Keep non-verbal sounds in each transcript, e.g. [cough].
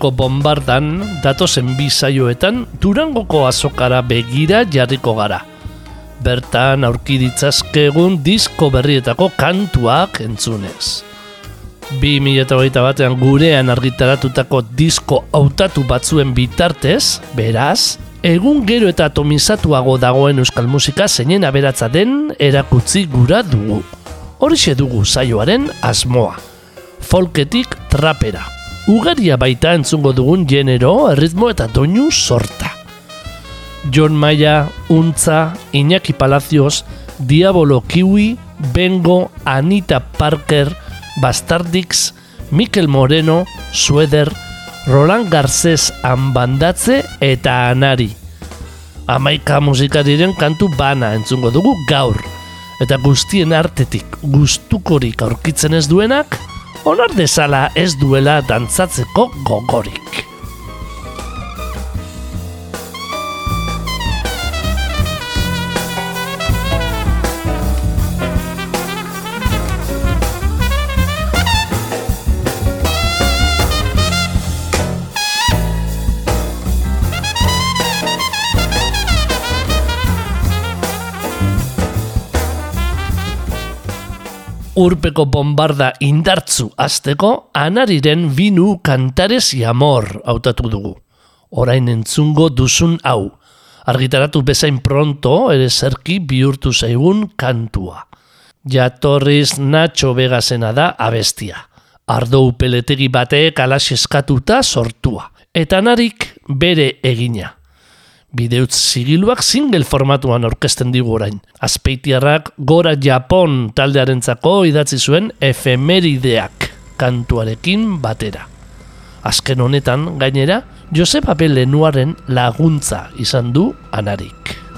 Urpeko bombardan datozen bi saioetan Durangoko azokara begira jarriko gara. Bertan aurki ditzazkegun disko berrietako kantuak entzunez. 2008 batean gurean argitaratutako disko hautatu batzuen bitartez, beraz, egun gero eta atomizatuago dagoen euskal musika zeinen aberatza den erakutzi gura dugu. Horixe dugu saioaren asmoa. Folketik trapera, ugaria baita entzungo dugun genero, erritmo eta doinu sorta. John Maya, Untza, Iñaki Palacios, Diabolo Kiwi, Bengo, Anita Parker, Bastardix, Mikel Moreno, Sueder, Roland Garcés Anbandatze eta Anari. Amaika musikariren kantu bana entzungo dugu gaur. Eta guztien artetik gustukorik aurkitzen ez duenak, onar dezala ez duela dantzatzeko gogorik. Urpeko bombarda indartzu azteko anariren binu kantarez amor hautatu dugu. Orain entzungo duzun hau. Argitaratu bezain pronto ere zerki bihurtu zaigun kantua. Jatorriz Nacho Vegasena da abestia. Ardo peletegi bateek alas eskatuta sortua. Eta narik bere egina. Bideutz zigiluak single formatuan orkesten digu orain. Azpeitiarrak gora Japon taldearentzako idatzi zuen efemerideak kantuarekin batera. Azken honetan, gainera, Josep Abel Lenuaren laguntza izan du anarik.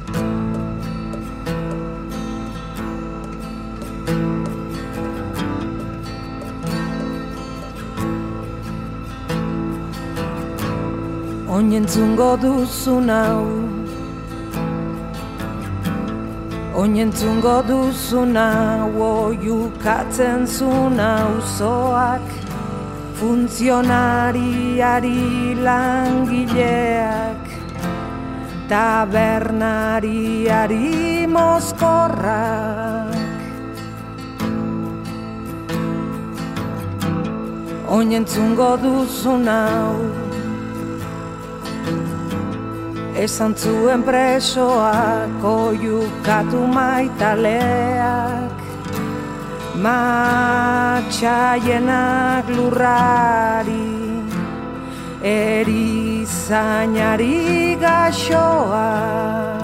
Oinentzungo duzun hau Oinentzungo duzun hau Oiukatzen zun hau zoak Funtzionariari langileak Tabernariari mozkorrak. Oinentzungo duzun hau Esan zuen presoak oiukatu maitaleak. Matxaienak lurrari Erizainari gaxoak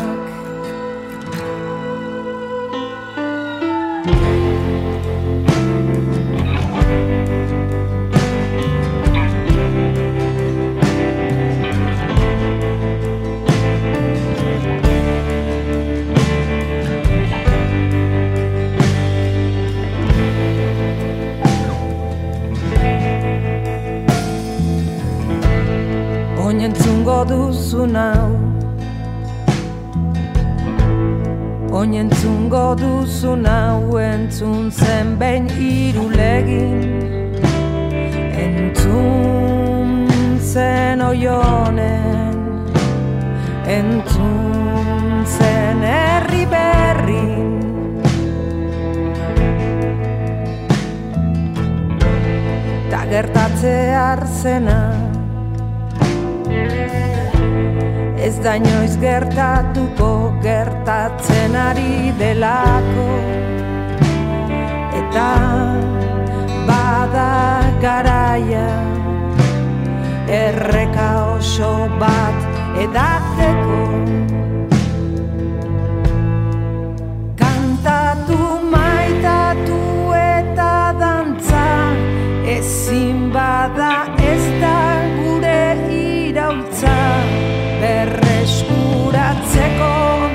Oinentzungo duzun hau Oinentzungo duzun hau Entzun zen behin irulegin Entzun zen oionen Entzun zen herri berrin. Ta gertatze arzena ez da inoiz gertatuko gertatzen ari delako. Eta bada garaia erreka oso bat edateko kantatu maitatu eta dantza ezin bada ez da gure irautza berreskuratzeko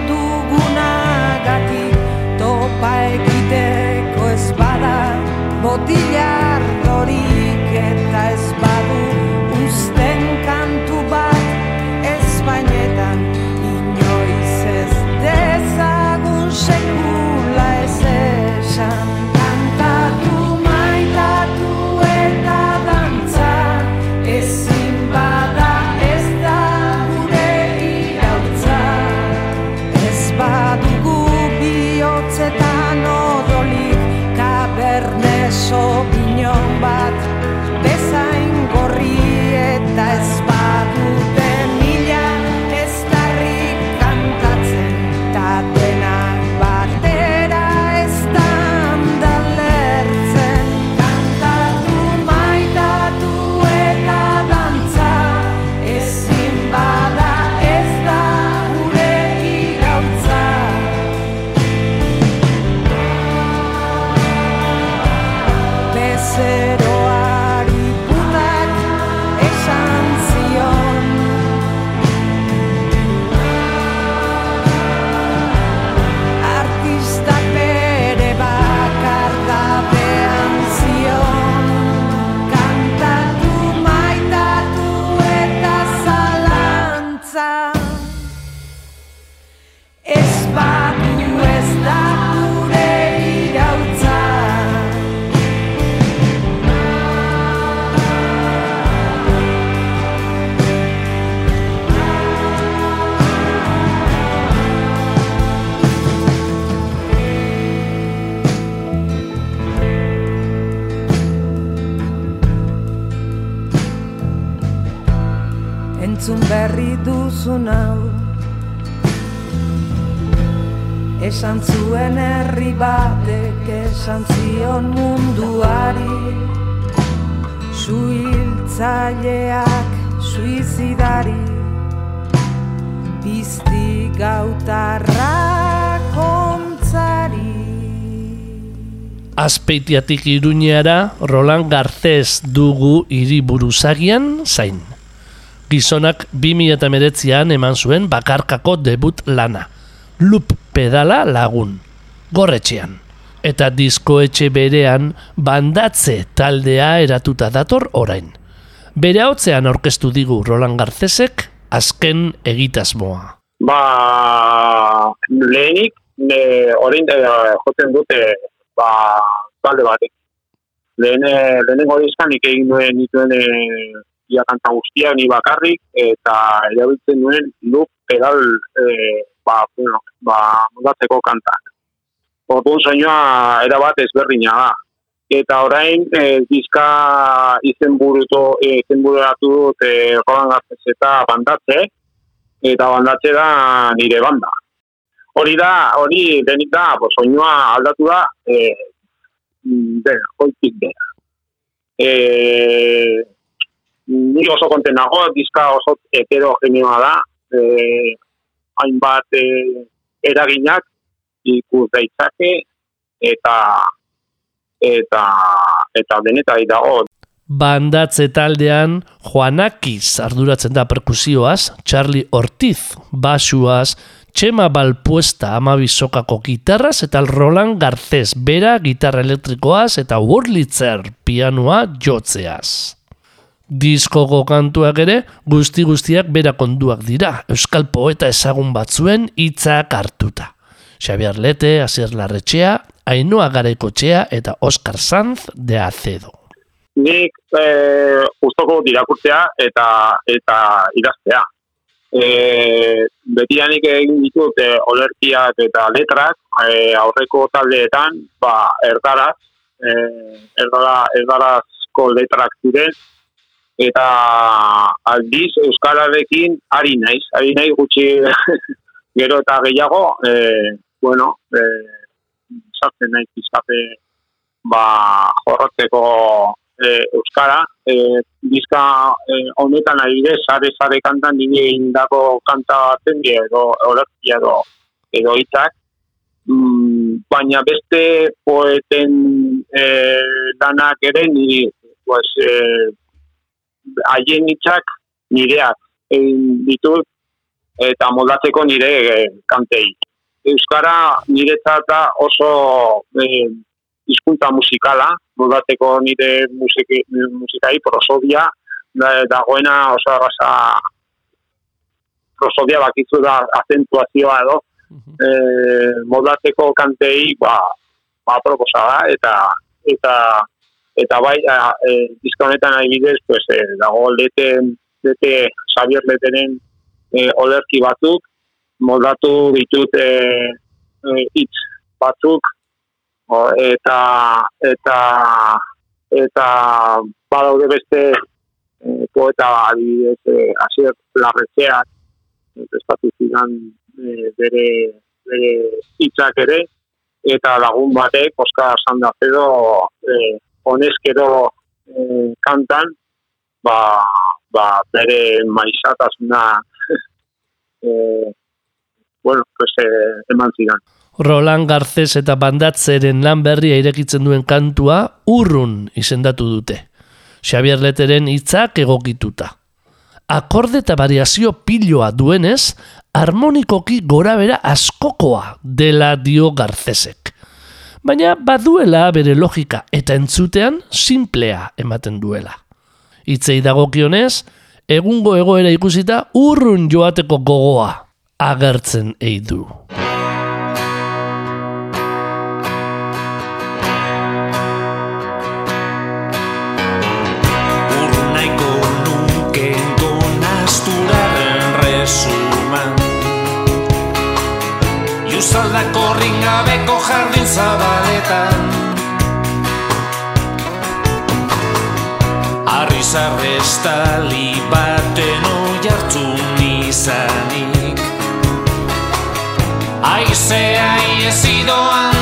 dugunagatik topa egiteko ez bada botilla berri duzun hau. Esan zuen herri batek esan zion munduari. Suhiltzaileak suizidari. Bizti gautarra kontzari Azpeitiatik iruñeara Roland Garcés dugu hiriburuzagian zain. Gizonak 2008an eman zuen bakarkako debut lana. Loop pedala lagun. Gorretxean. Eta diskoetxe berean bandatze taldea eratuta dator orain. Bere hautzean aurkeztu digu Roland Garcesek azken egitasmoa. Ba, lehenik, ne, orain eh, jotzen dute, ba, talde batek. Lehen, lehenengo dizkan nik egin duen nituen e, ia kanta guztia, ni bakarrik, eta erabiltzen duen loop pedal, e, ba, bueno, ba, mudatzeko kantak. Orduan soinua erabat ezberdina da. Eta orain, e, dizka izen buruto, e, izen bururatu dut e, Roland Garces eta bandatze, eta bandatze da nire banda. Hori da, hori denik da, bo, soinua aldatu da, e, dena, hoitik dena. E, ni oso konten nago, dizka oso heterogenioa da, e, hainbat e, eraginak ikus daitzake, eta eta eta denetari dago Bandatze taldean Juanakiz arduratzen da perkusioaz, Charlie Ortiz basuaz, Txema Balpuesta amabizokako gitarraz eta Roland Garcés bera gitarra elektrikoaz eta Wurlitzer pianoa jotzeaz. Diskoko kantuak ere guzti guztiak bera konduak dira, euskal poeta ezagun batzuen hitzak hartuta. Xabier Lete, Asier Larretxea, Ainhoa Garaikotxea eta Oscar Sanz de Acedo. nik e, gustoko dirakurtzea eta eta idaztea. E, betianik egin ditut e, olerkiak eta letrak e, aurreko taldeetan ba, erdaraz, e, erdara, erdarazko letrak ziren, eta aldiz euskararekin ari naiz, ari naiz gutxi [laughs] gero eta gehiago, e, bueno, e, sartzen naiz izate ba, jorrotzeko e, euskara, e, bizka e, honetan adibidez, sare sare kantan nire indako kanta baten edo horretzia edo edo hitzak, mm, baina beste poeten e, danak ere nire pues, e, haien hitzak nireak egin ditut eta moldatzeko nire e, kantei. Euskara niretzat da oso e, hizkuntza musikala, moldatzeko nire musiki, musikai prosodia, da, dagoena oso arrasa prosodia bakitzu da azentuazioa edo, e, moldatzeko kantei ba, ba proposa da, eta eta eta bai, a, e, dizka honetan adibidez, pues, e, dago lete, lete, Xavier Letenen e, olerki batzuk, moldatu ditut e, e, hitz batzuk o, eta eta eta badaude beste e, poeta adibidez e, asier larretxeak estatu zidan e, bere bere hitzak ere eta lagun batek Oskar Sandazedo e, honezkero e, kantan ba, ba bere maizatasuna [laughs] e, bueno, pues, eh, eman zidan. Roland Garcés eta bandatzeren lan berria irekitzen duen kantua urrun izendatu dute. Xavier Leteren hitzak egokituta. Akorde eta variazio piloa duenez, harmonikoki gora bera askokoa dela dio Garcesek. Baina baduela bere logika eta entzutean simplea ematen duela. Hitzei dagokionez, egungo egoera ikusita urrun joateko gogoa agertzen ei du. Urnaiko nuken gonazturaren resuman Iuzaldako ringabeko jardin zabaletan. Arri zarrestali baten oi hartu nizanik Aizea iezidoan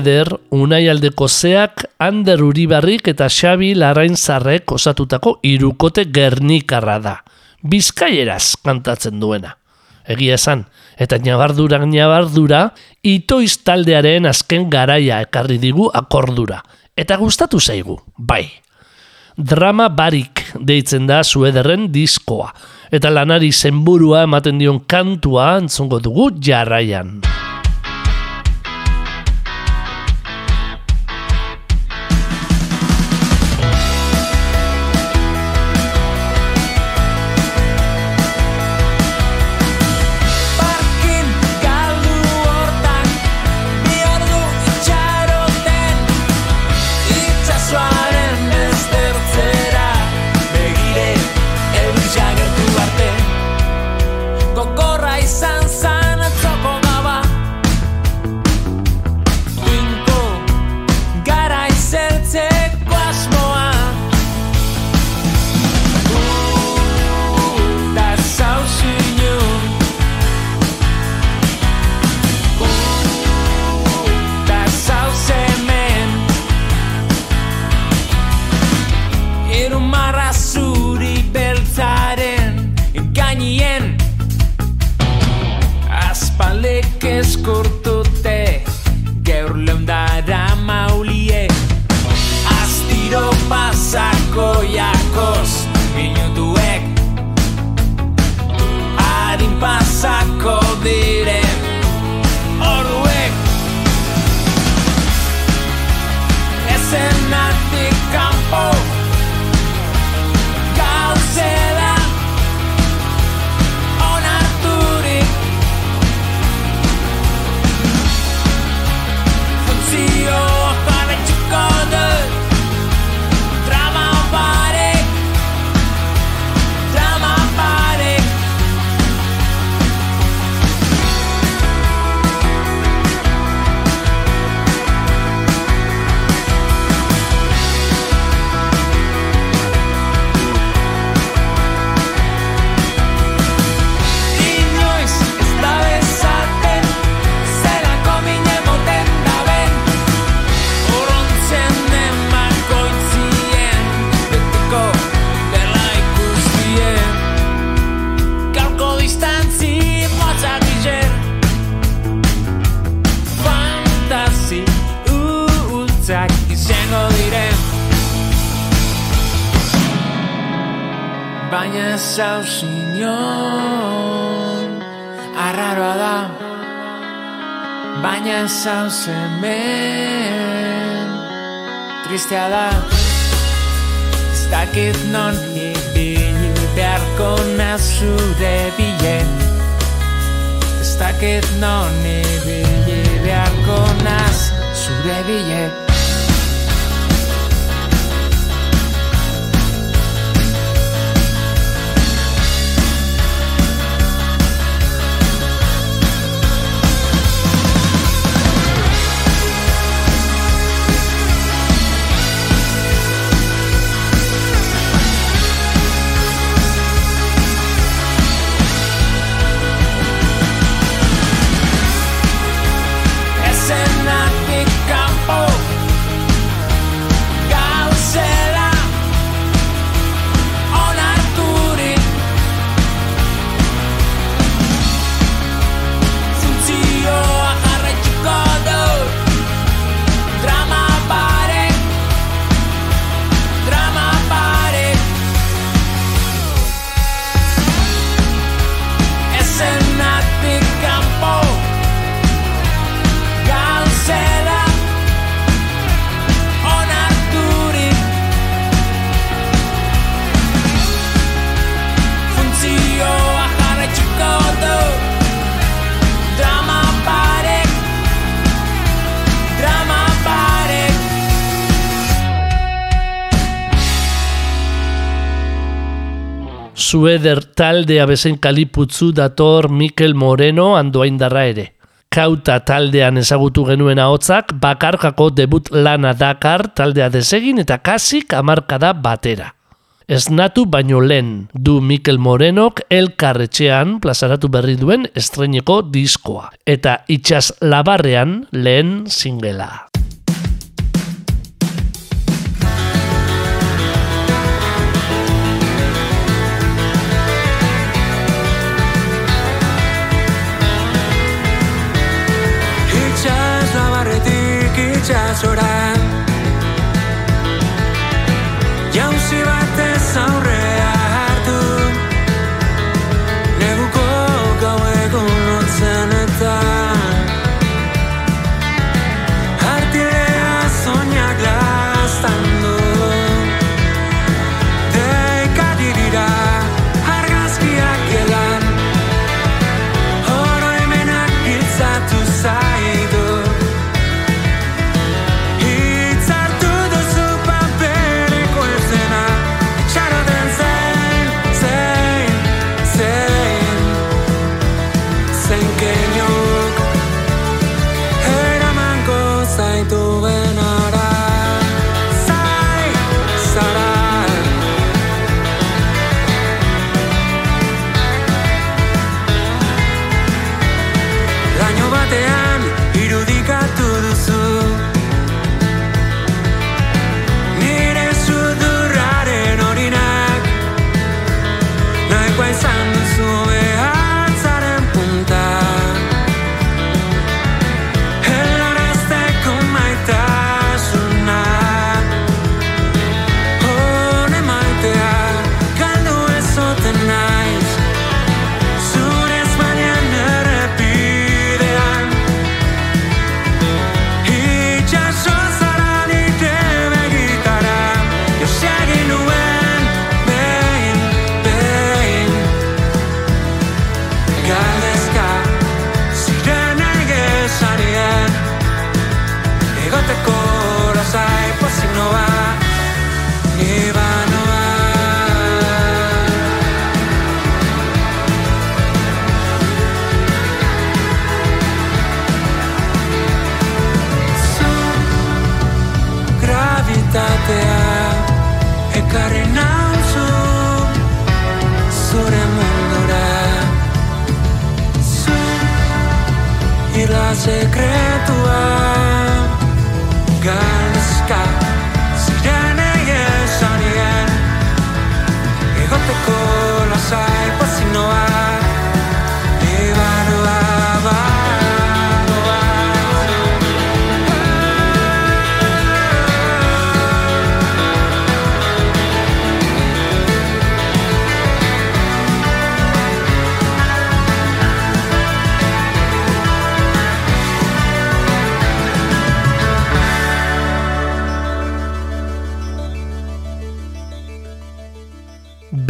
Eder, Unai Aldekozeak, Ander Uribarrik eta Xabi Larrainzarrek osatutako irukote gernikarra da. Bizkaieraz kantatzen duena. Egia esan, eta nabardura nabardura, itoiz taldearen azken garaia ekarri digu akordura. Eta gustatu zaigu, bai. Drama barik deitzen da suederren diskoa, eta lanari zenburua ematen dion kantua antzungo dugu jarraian. Baina zauz hemen Tristea da Ez dakit non ibili beharko nazure bilen. Ez dakit non ibili beharko naz zure bilen Sueder taldea bezain kaliputzu dator Mikel Moreno andoaindarra ere. Kauta taldean ezagutu genuen ahotzak bakarkako debut lana dakar taldea desegin eta kasik amarkada batera. Esnatu baino lehen du Mikel Morenok elkarretxean plazaratu berri duen estreneko diskoa. Eta itxas labarrean lehen singela. horas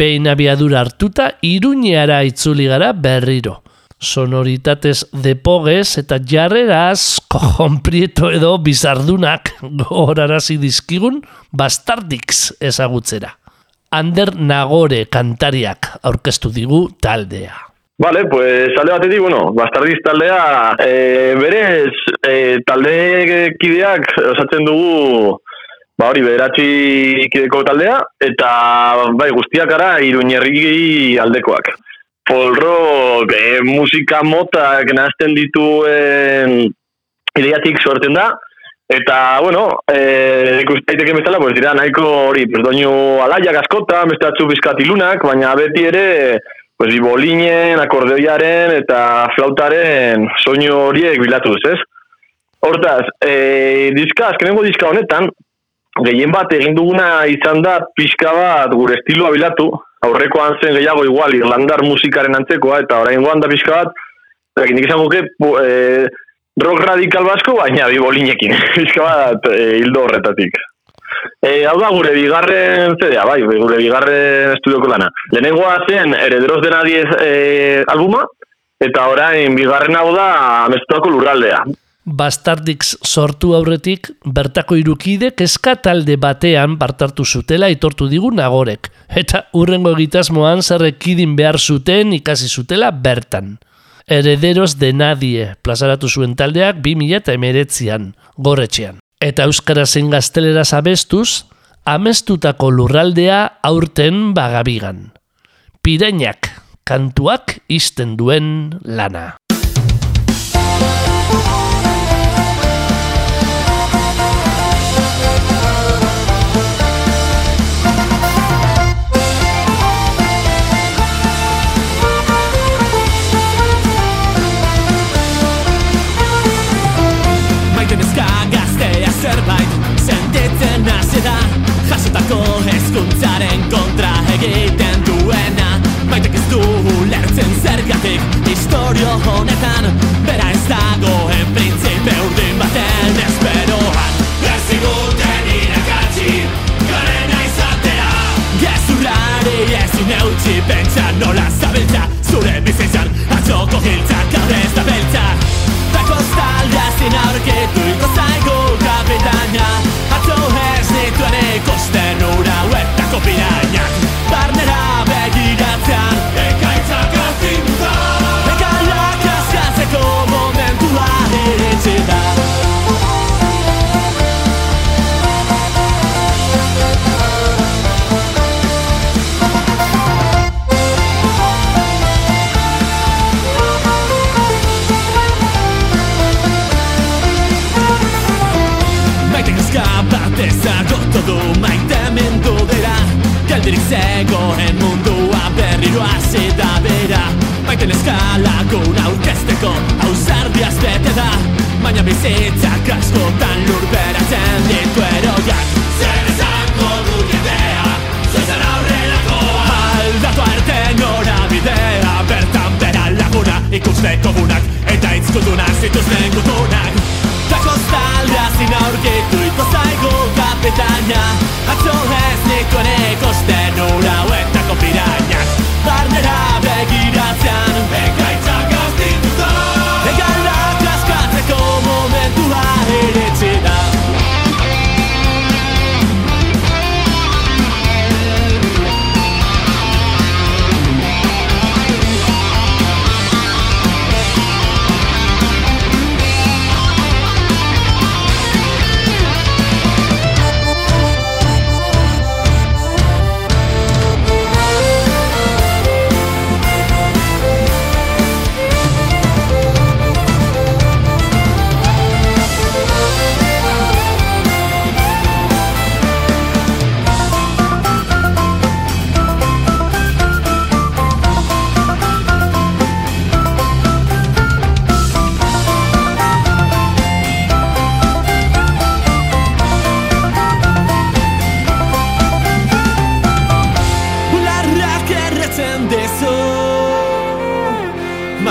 behin abiadura hartuta iruñeara itzuli gara berriro. Sonoritatez depoges eta jarreraz kojon prieto edo bizardunak gogorarazi dizkigun bastardix ezagutzera. Ander Nagore kantariak aurkeztu digu taldea. Vale, pues alde batetik, bueno, bastardiz taldea, e, berez, e, talde kideak osatzen dugu, ba hori, bederatzi kideko taldea, eta bai, guztiak gara iruñerri aldekoak. Folk rock, e, musika motak nazten dituen ideiatik sortzen da, eta, bueno, e, ikusten daiteke bezala, pues, dira nahiko hori, pues, doinu alaiak askota, beste batzu bizkat ilunak, baina beti ere, pues, bibolinen, akordeoiaren eta flautaren soinu horiek bilatuz, ez? Hortaz, e, diska, azkenengo diska honetan, gehien bat egin duguna izan da pixka bat gure estiloa bilatu, aurrekoan zen gehiago igual irlandar musikaren antzekoa, eta oraingoan da pixka bat, dik izan guke, e, rock radikal basko, baina bibolinekin, [laughs] pixka bat e, hildo horretatik. E, hau da gure bigarren CD-a, bai, gure bigarren estudioko lana. Lehenengoa zen Herederos de Nadie e, albuma, eta orain bigarren hau da amestuako lurraldea. Bastardix sortu aurretik, bertako irukide kezka talde batean bartartu zutela itortu digu nagorek. Eta urrengo egitasmoan zer ekidin behar zuten ikasi zutela bertan. Herederos de nadie plazaratu zuen taldeak 2000 eta emeretzian, gorretxean. Eta euskara zein gazteleraz abestuz, amestutako lurraldea aurten bagabigan. Pirainak, kantuak izten duen lana. Hezkuntzaren kontra egiten duena Maitek ez du ulertzen zergatik Historio honetan Bera ez dagoen printzipe urdin baten esperoan Ez ziguten irakatsi Garena izatera Gezurrari ezin eutxi Pentsa nola zabiltza Zure bizitzan atzoko giltza Gaur ez da beltza Tako stalda zin aurkitu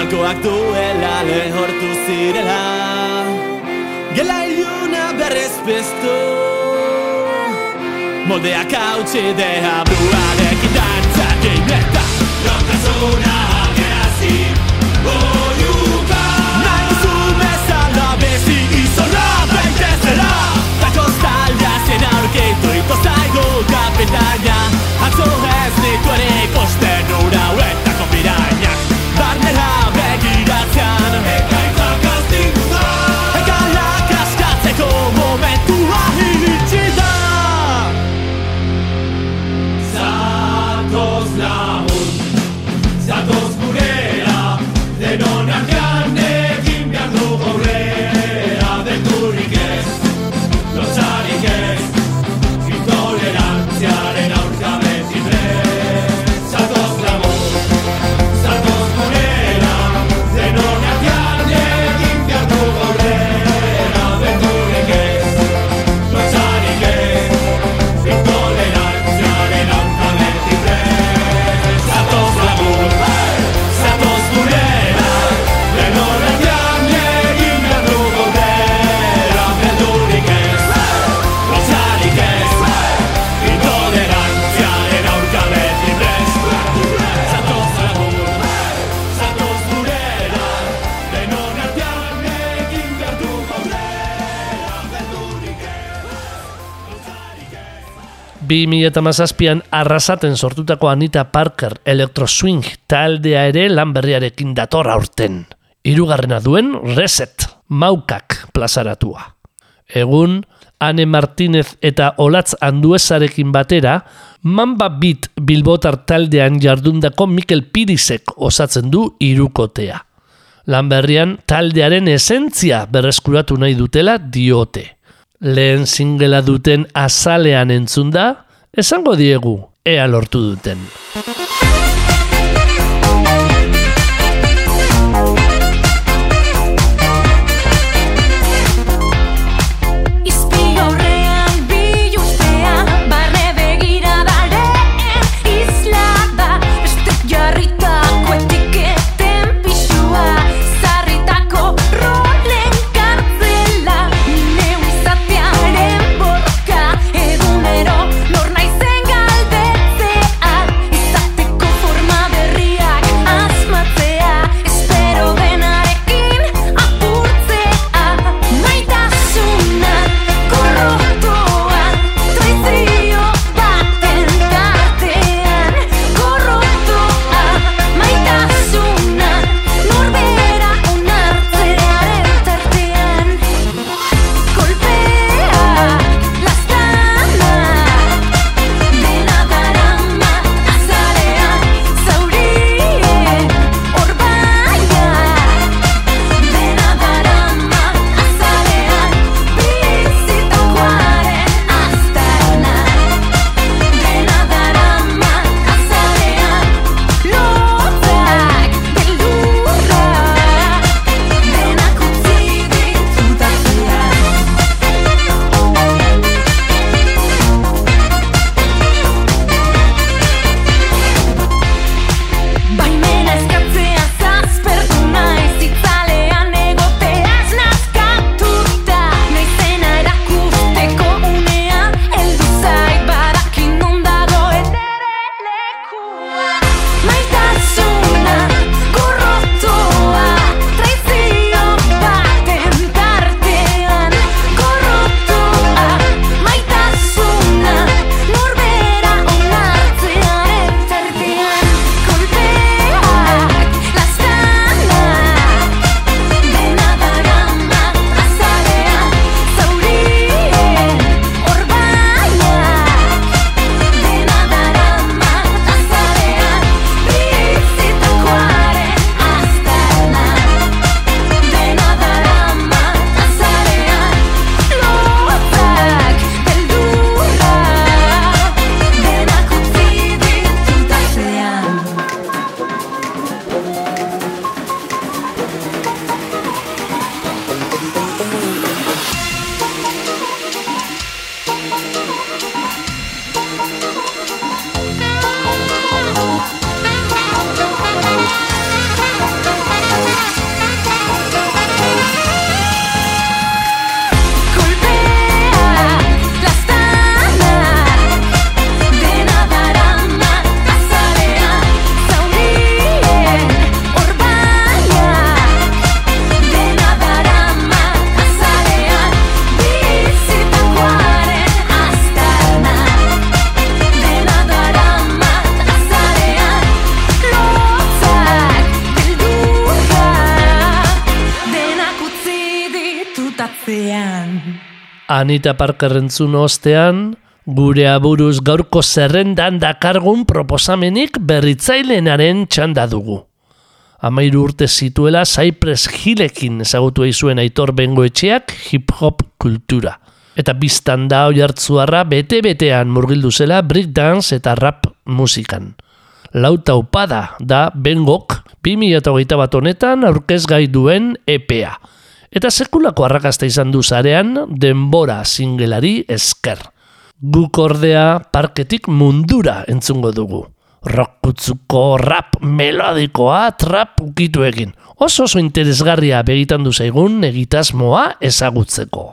Malkoak duela lehortu zirela. Gela iluna berrez piztu. Moldeak hautsi deha bruarekin dantzak Eta Nortasuna agerazi Oiuka Nahi duzu bezala bezi izorra baitezela Ta kostaldea zen aurkeitu ito zaigu kapitaina Atzo ez nitu ere ikusten ura huetako pirainak 2008an arrasaten sortutako Anita Parker Electroswing taldea ere lan berriarekin dator aurten. Hirugarrena duen Reset Maukak plazaratua. Egun, Ane Martinez eta Olatz Anduesarekin batera, Mamba Beat Bilbotar taldean jardundako Mikel Pirisek osatzen du irukotea. Lan berrian taldearen esentzia berreskuratu nahi dutela diote. Lehen singela duten azalean entzunda, esango diegu, ea lortu duten. Anita Parker entzun ostean, gure aburuz gaurko zerrendan dakargun proposamenik berritzailenaren txanda dugu. Amairu urte zituela Cypress Hillekin ezagutu zuen aitor bengoetxeak hip-hop kultura. Eta biztan da oi hartzuarra bete-betean murgildu zela breakdance eta rap musikan. Lauta upada da bengok 2008 bat honetan aurkezgai duen EPA. Eta sekulako arrakasta izan du zarean denbora singelari esker. Guk ordea parketik mundura entzungo dugu. Rockutzuko rap melodikoa trap ukitu egin. Oso oso interesgarria begitan du zaigun egitasmoa ezagutzeko.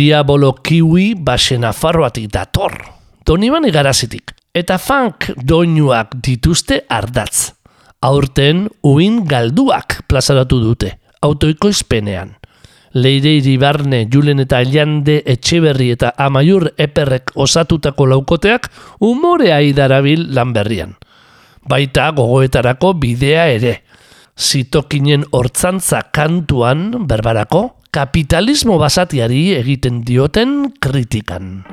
Diabolo Kiwi basen afarroatik dator. Donibane garazitik. Eta funk doinuak dituzte ardatz. Aurten uin galduak plazaratu dute, autoikoizpenean. Leire Iribarne, Julen eta Eliande Etxeberri eta Amaiur Eperrek osatutako laukoteak umorea idarabil lan berrian. Baita gogoetarako bidea ere. Zitokinen hortzantza kantuan, berbarako, kapitalismo basatiari egiten dioten kritikan.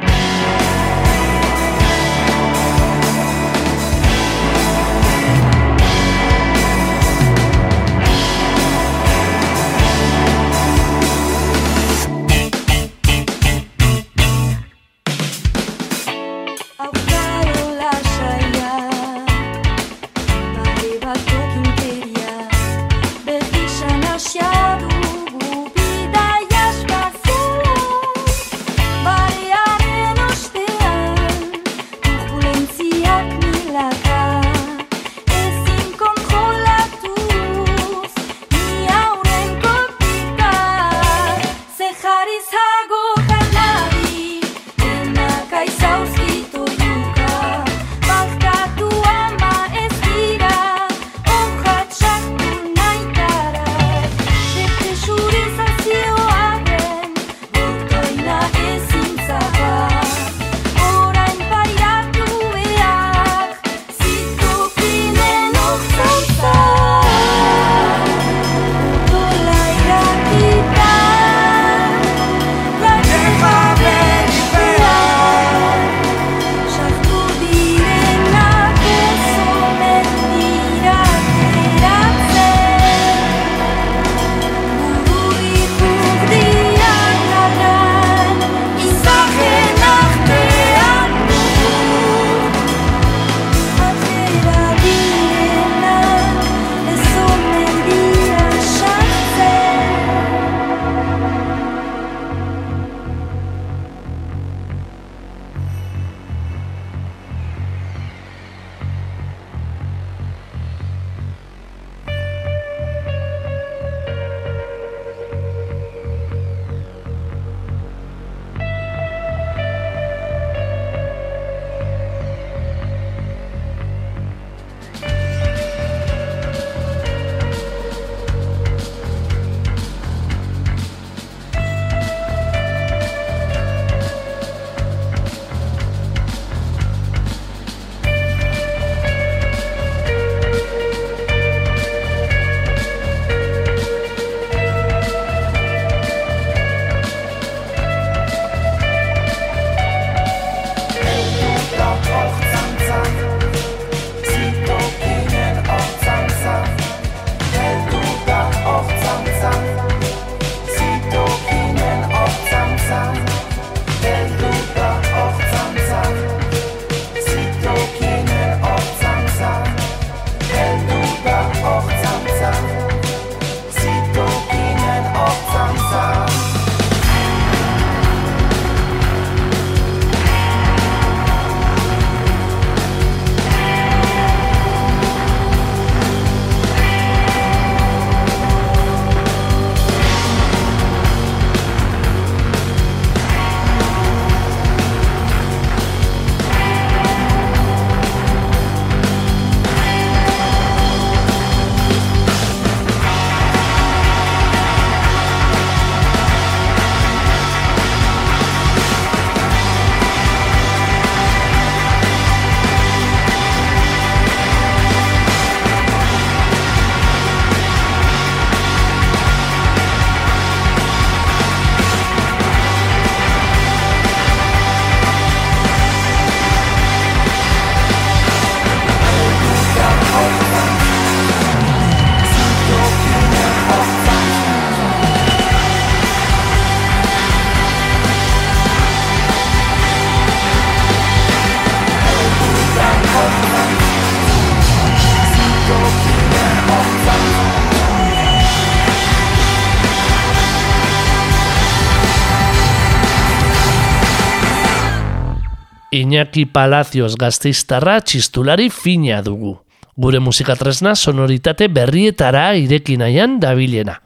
Iñaki Palacios gazteiztarra txistulari fina dugu. Gure musikatresna sonoritate berrietara ireki nahian dabilena.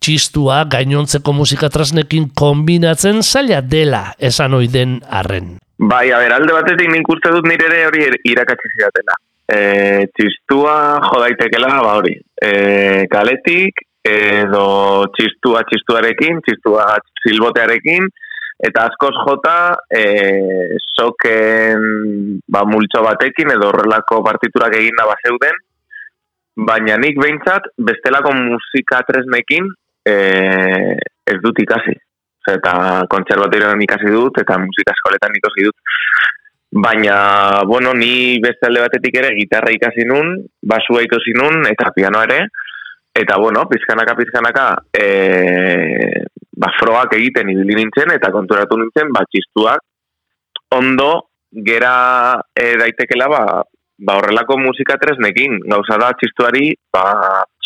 Txistua gainontzeko musikatresnekin kombinatzen zaila dela esan ohi den arren. Bai, a ber, alde batetik nik uste dut nire ere hori irakatsi zidatela. E, txistua jodaitekela, ba hori. E, kaletik, edo txistua txistuarekin, txistua silbotearekin, eta askoz jota e, soken ba, multxo batekin edo horrelako partiturak egin da bazeuden, baina nik behintzat bestelako musika tresnekin e, ez dut ikasi. Eta kontserbatorioan ikasi dut eta musika eskoletan ikasi dut. Baina, bueno, ni beste alde batetik ere gitarra ikasi nun, basua ikasi nun eta piano ere. Eta, bueno, pizkanaka, pizkanaka, e, ba, frogak egiten ibili nintzen eta konturatu nintzen, ba, txistuak ondo gera e, daitekela, ba, ba, horrelako musika tresnekin. Gauza da, txistuari, ba,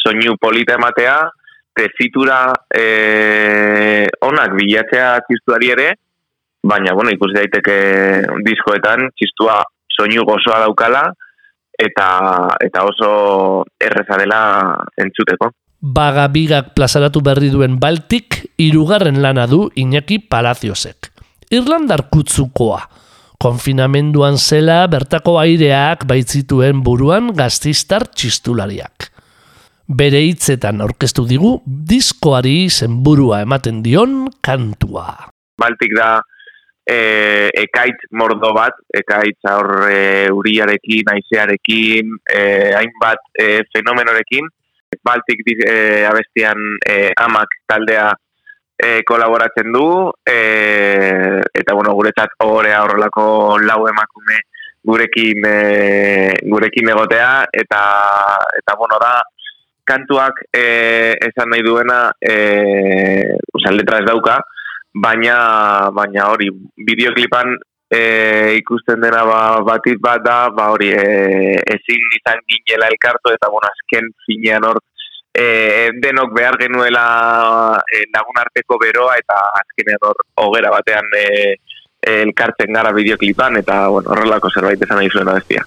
soinu polita ematea, tezitura e, onak bilatzea txistuari ere, baina, bueno, ikusi daiteke diskoetan, txistua soinu gozoa daukala, eta, eta oso erreza dela entzuteko. Bagabigak plazaratu berri duen Baltik, irugarren lana du Iñaki Palaziosek. Irlandar kutzukoa. Konfinamenduan zela bertako aireak baitzituen buruan gaztistar txistulariak. Bere hitzetan aurkeztu digu diskoari zenburua ematen dion kantua. Baltik da e, ekaitz mordo bat, ekaitz hor e, uriarekin, aizearekin, e, hainbat e, fenomenorekin. Baltik di- e, abestian e, amak taldea e, kolaboratzen du, e, eta bueno, guretzat orea horrelako lau emakume gurekin e, gurekin egotea, eta, eta bueno, da, kantuak e, esan nahi duena, e, osea, letra ez dauka, baina baina hori bideoklipan e, ikusten dena ba, batit bat da ba hori e, ezin izan ginela elkartu eta bueno azken finean hor e, denok behar genuela e, lagun arteko beroa eta azkenean hor hogera batean e, e, elkartzen gara bideoklipan eta bueno horrelako zerbait esan nahi zuen abestia.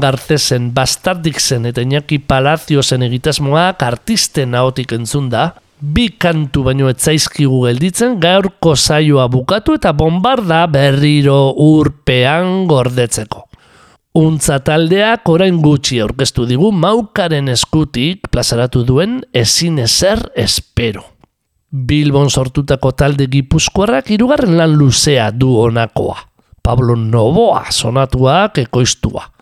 Roland Gartezen, Bastardixen eta Iñaki Palaziozen egitasmoak artisten ahotik entzun da, bi kantu baino etzaizkigu gelditzen gaurko saioa bukatu eta bombarda berriro urpean gordetzeko. Untza taldeak orain gutxi aurkeztu digu maukaren eskutik plazaratu duen ezin ezer espero. Bilbon sortutako talde gipuzkoarrak hirugarren lan luzea du honakoa. Pablo Novoa sonatuak ekoiztua.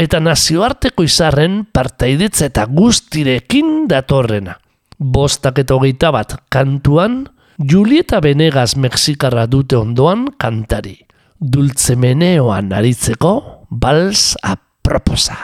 Eta nazioarteko izarren partaidetza eta guztirekin datorrena. Bostak eta hogeita bat kantuan, Julieta Venegas Mexikarra dute ondoan kantari. Dulce meneoan aritzeko, bals aproposa.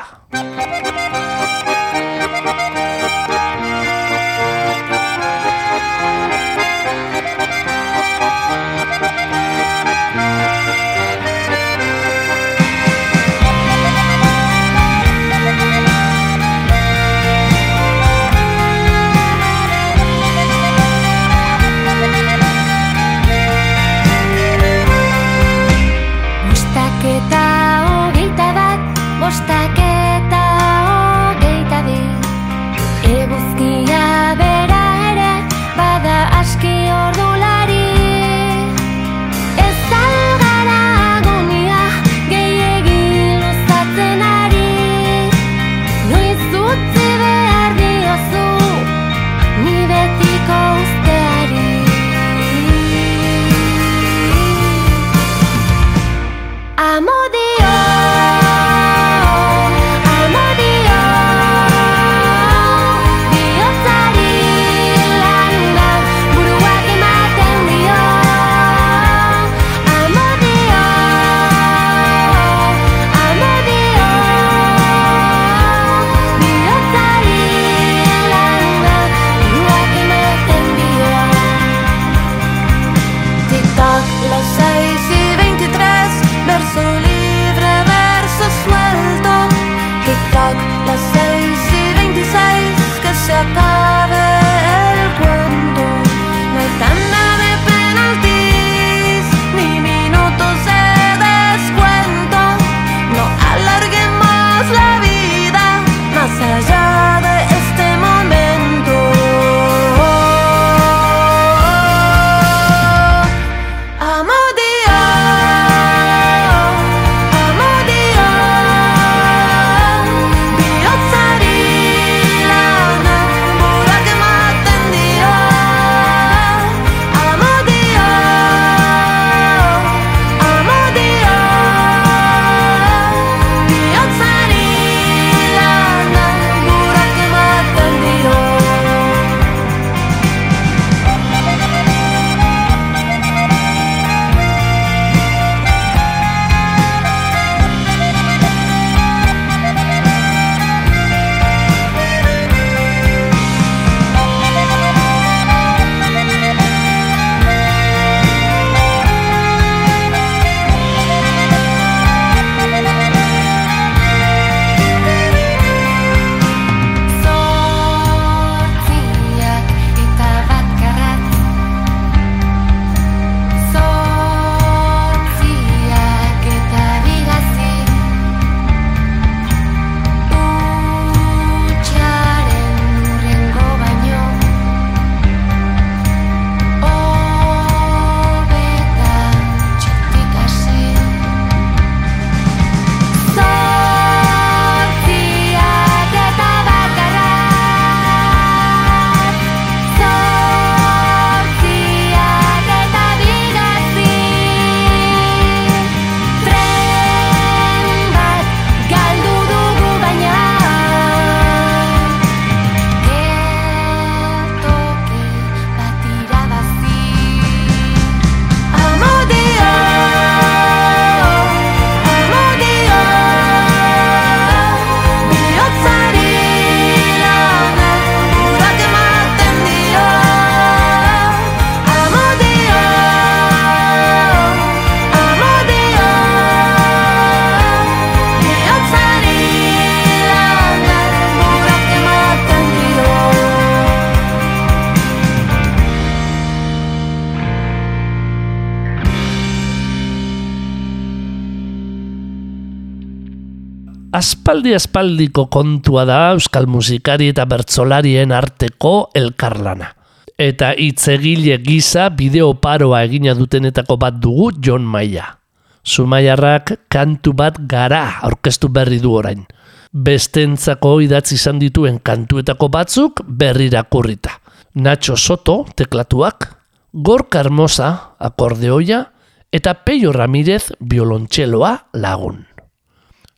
Aspaldi aspaldiko kontua da euskal musikari eta bertsolarien arteko elkarlana. Eta hitzegile gisa bideo paroa egina dutenetako bat dugu John Maia. Zumaiarrak kantu bat gara aurkeztu berri du orain. Bestentzako idatzi izan dituen kantuetako batzuk berri irakurrita. Nacho Soto teklatuak, Gorka Hermosa akordeoia eta Peio Ramirez biolontxeloa lagun.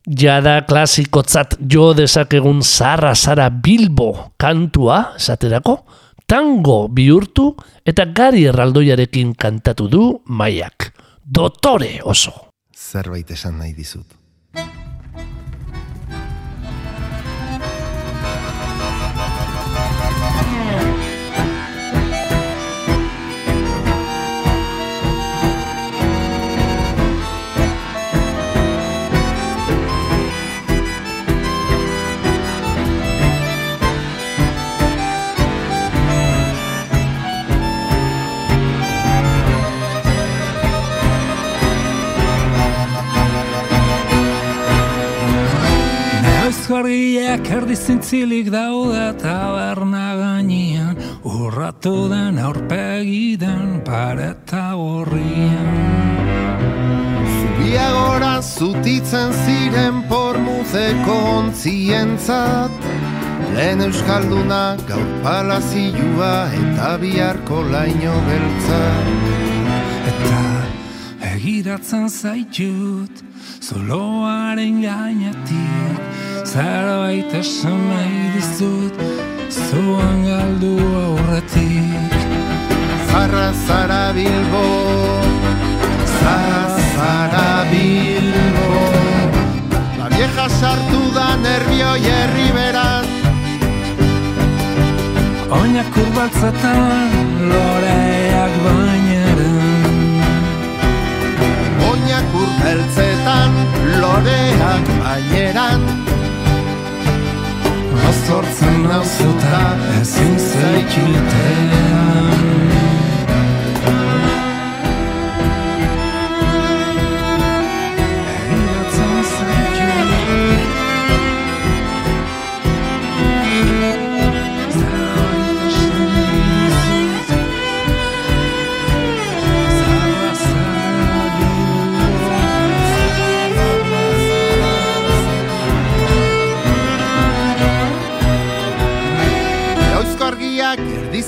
Jada klasikotzat jo dezakegun Zara Zara Bilbo kantua esaterako, tango bihurtu eta gari erraldoiarekin kantatu du maiak. Dotore oso. Zerbait esan nahi dizut. Neuzkorriak erdi zintzilik daude taberna gainean. Urratu den aurpegi den pareta horrian Zubiagora zutitzen ziren pormuzeko ontzientzat Lehen Euskalduna gaur palazioa eta biharko laino beltza Eta egiratzen zaitut Zuloaren gainetik Zerbait esan nahi dizut Zuan galdu aurretik. Zarra zara bilbo Zarra zara bilbo. La vieja sartu da nervio jerri beran. Oinak urbaltzetan loreak baineran Oinak urbeltzetan loreak baineran Azortzen nauzuta ezin zaitxiltean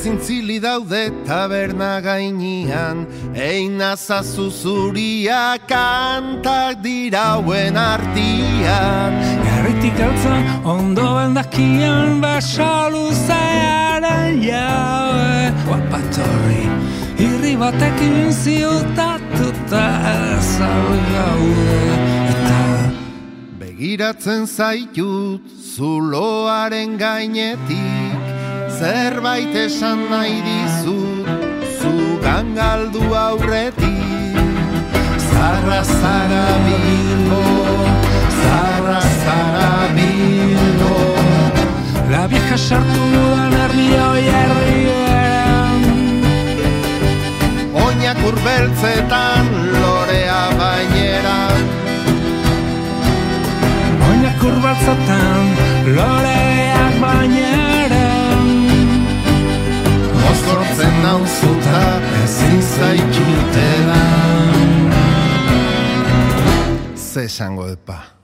zintzili daude taberna gainean. Eina zazu zuria kantak dirauen artian. Garritik altzan ondo bendakian Basalu zaiaren jaue Guapatorri irri batekin ziutatuta ezau gaude. Eta Begiratzen zaitut zuloaren gainetik Zerbait esan nahi dizut zugan galdu aurretik. Zarra zara bilbo, zarra zara bilbo. La vieja sartu da nervio herrian Oinak urbeltzetan lorea baineran Oinak urbaltzatan loreak baineran Mozortzen nauzuta ezin zaitxutedan Ze esango epa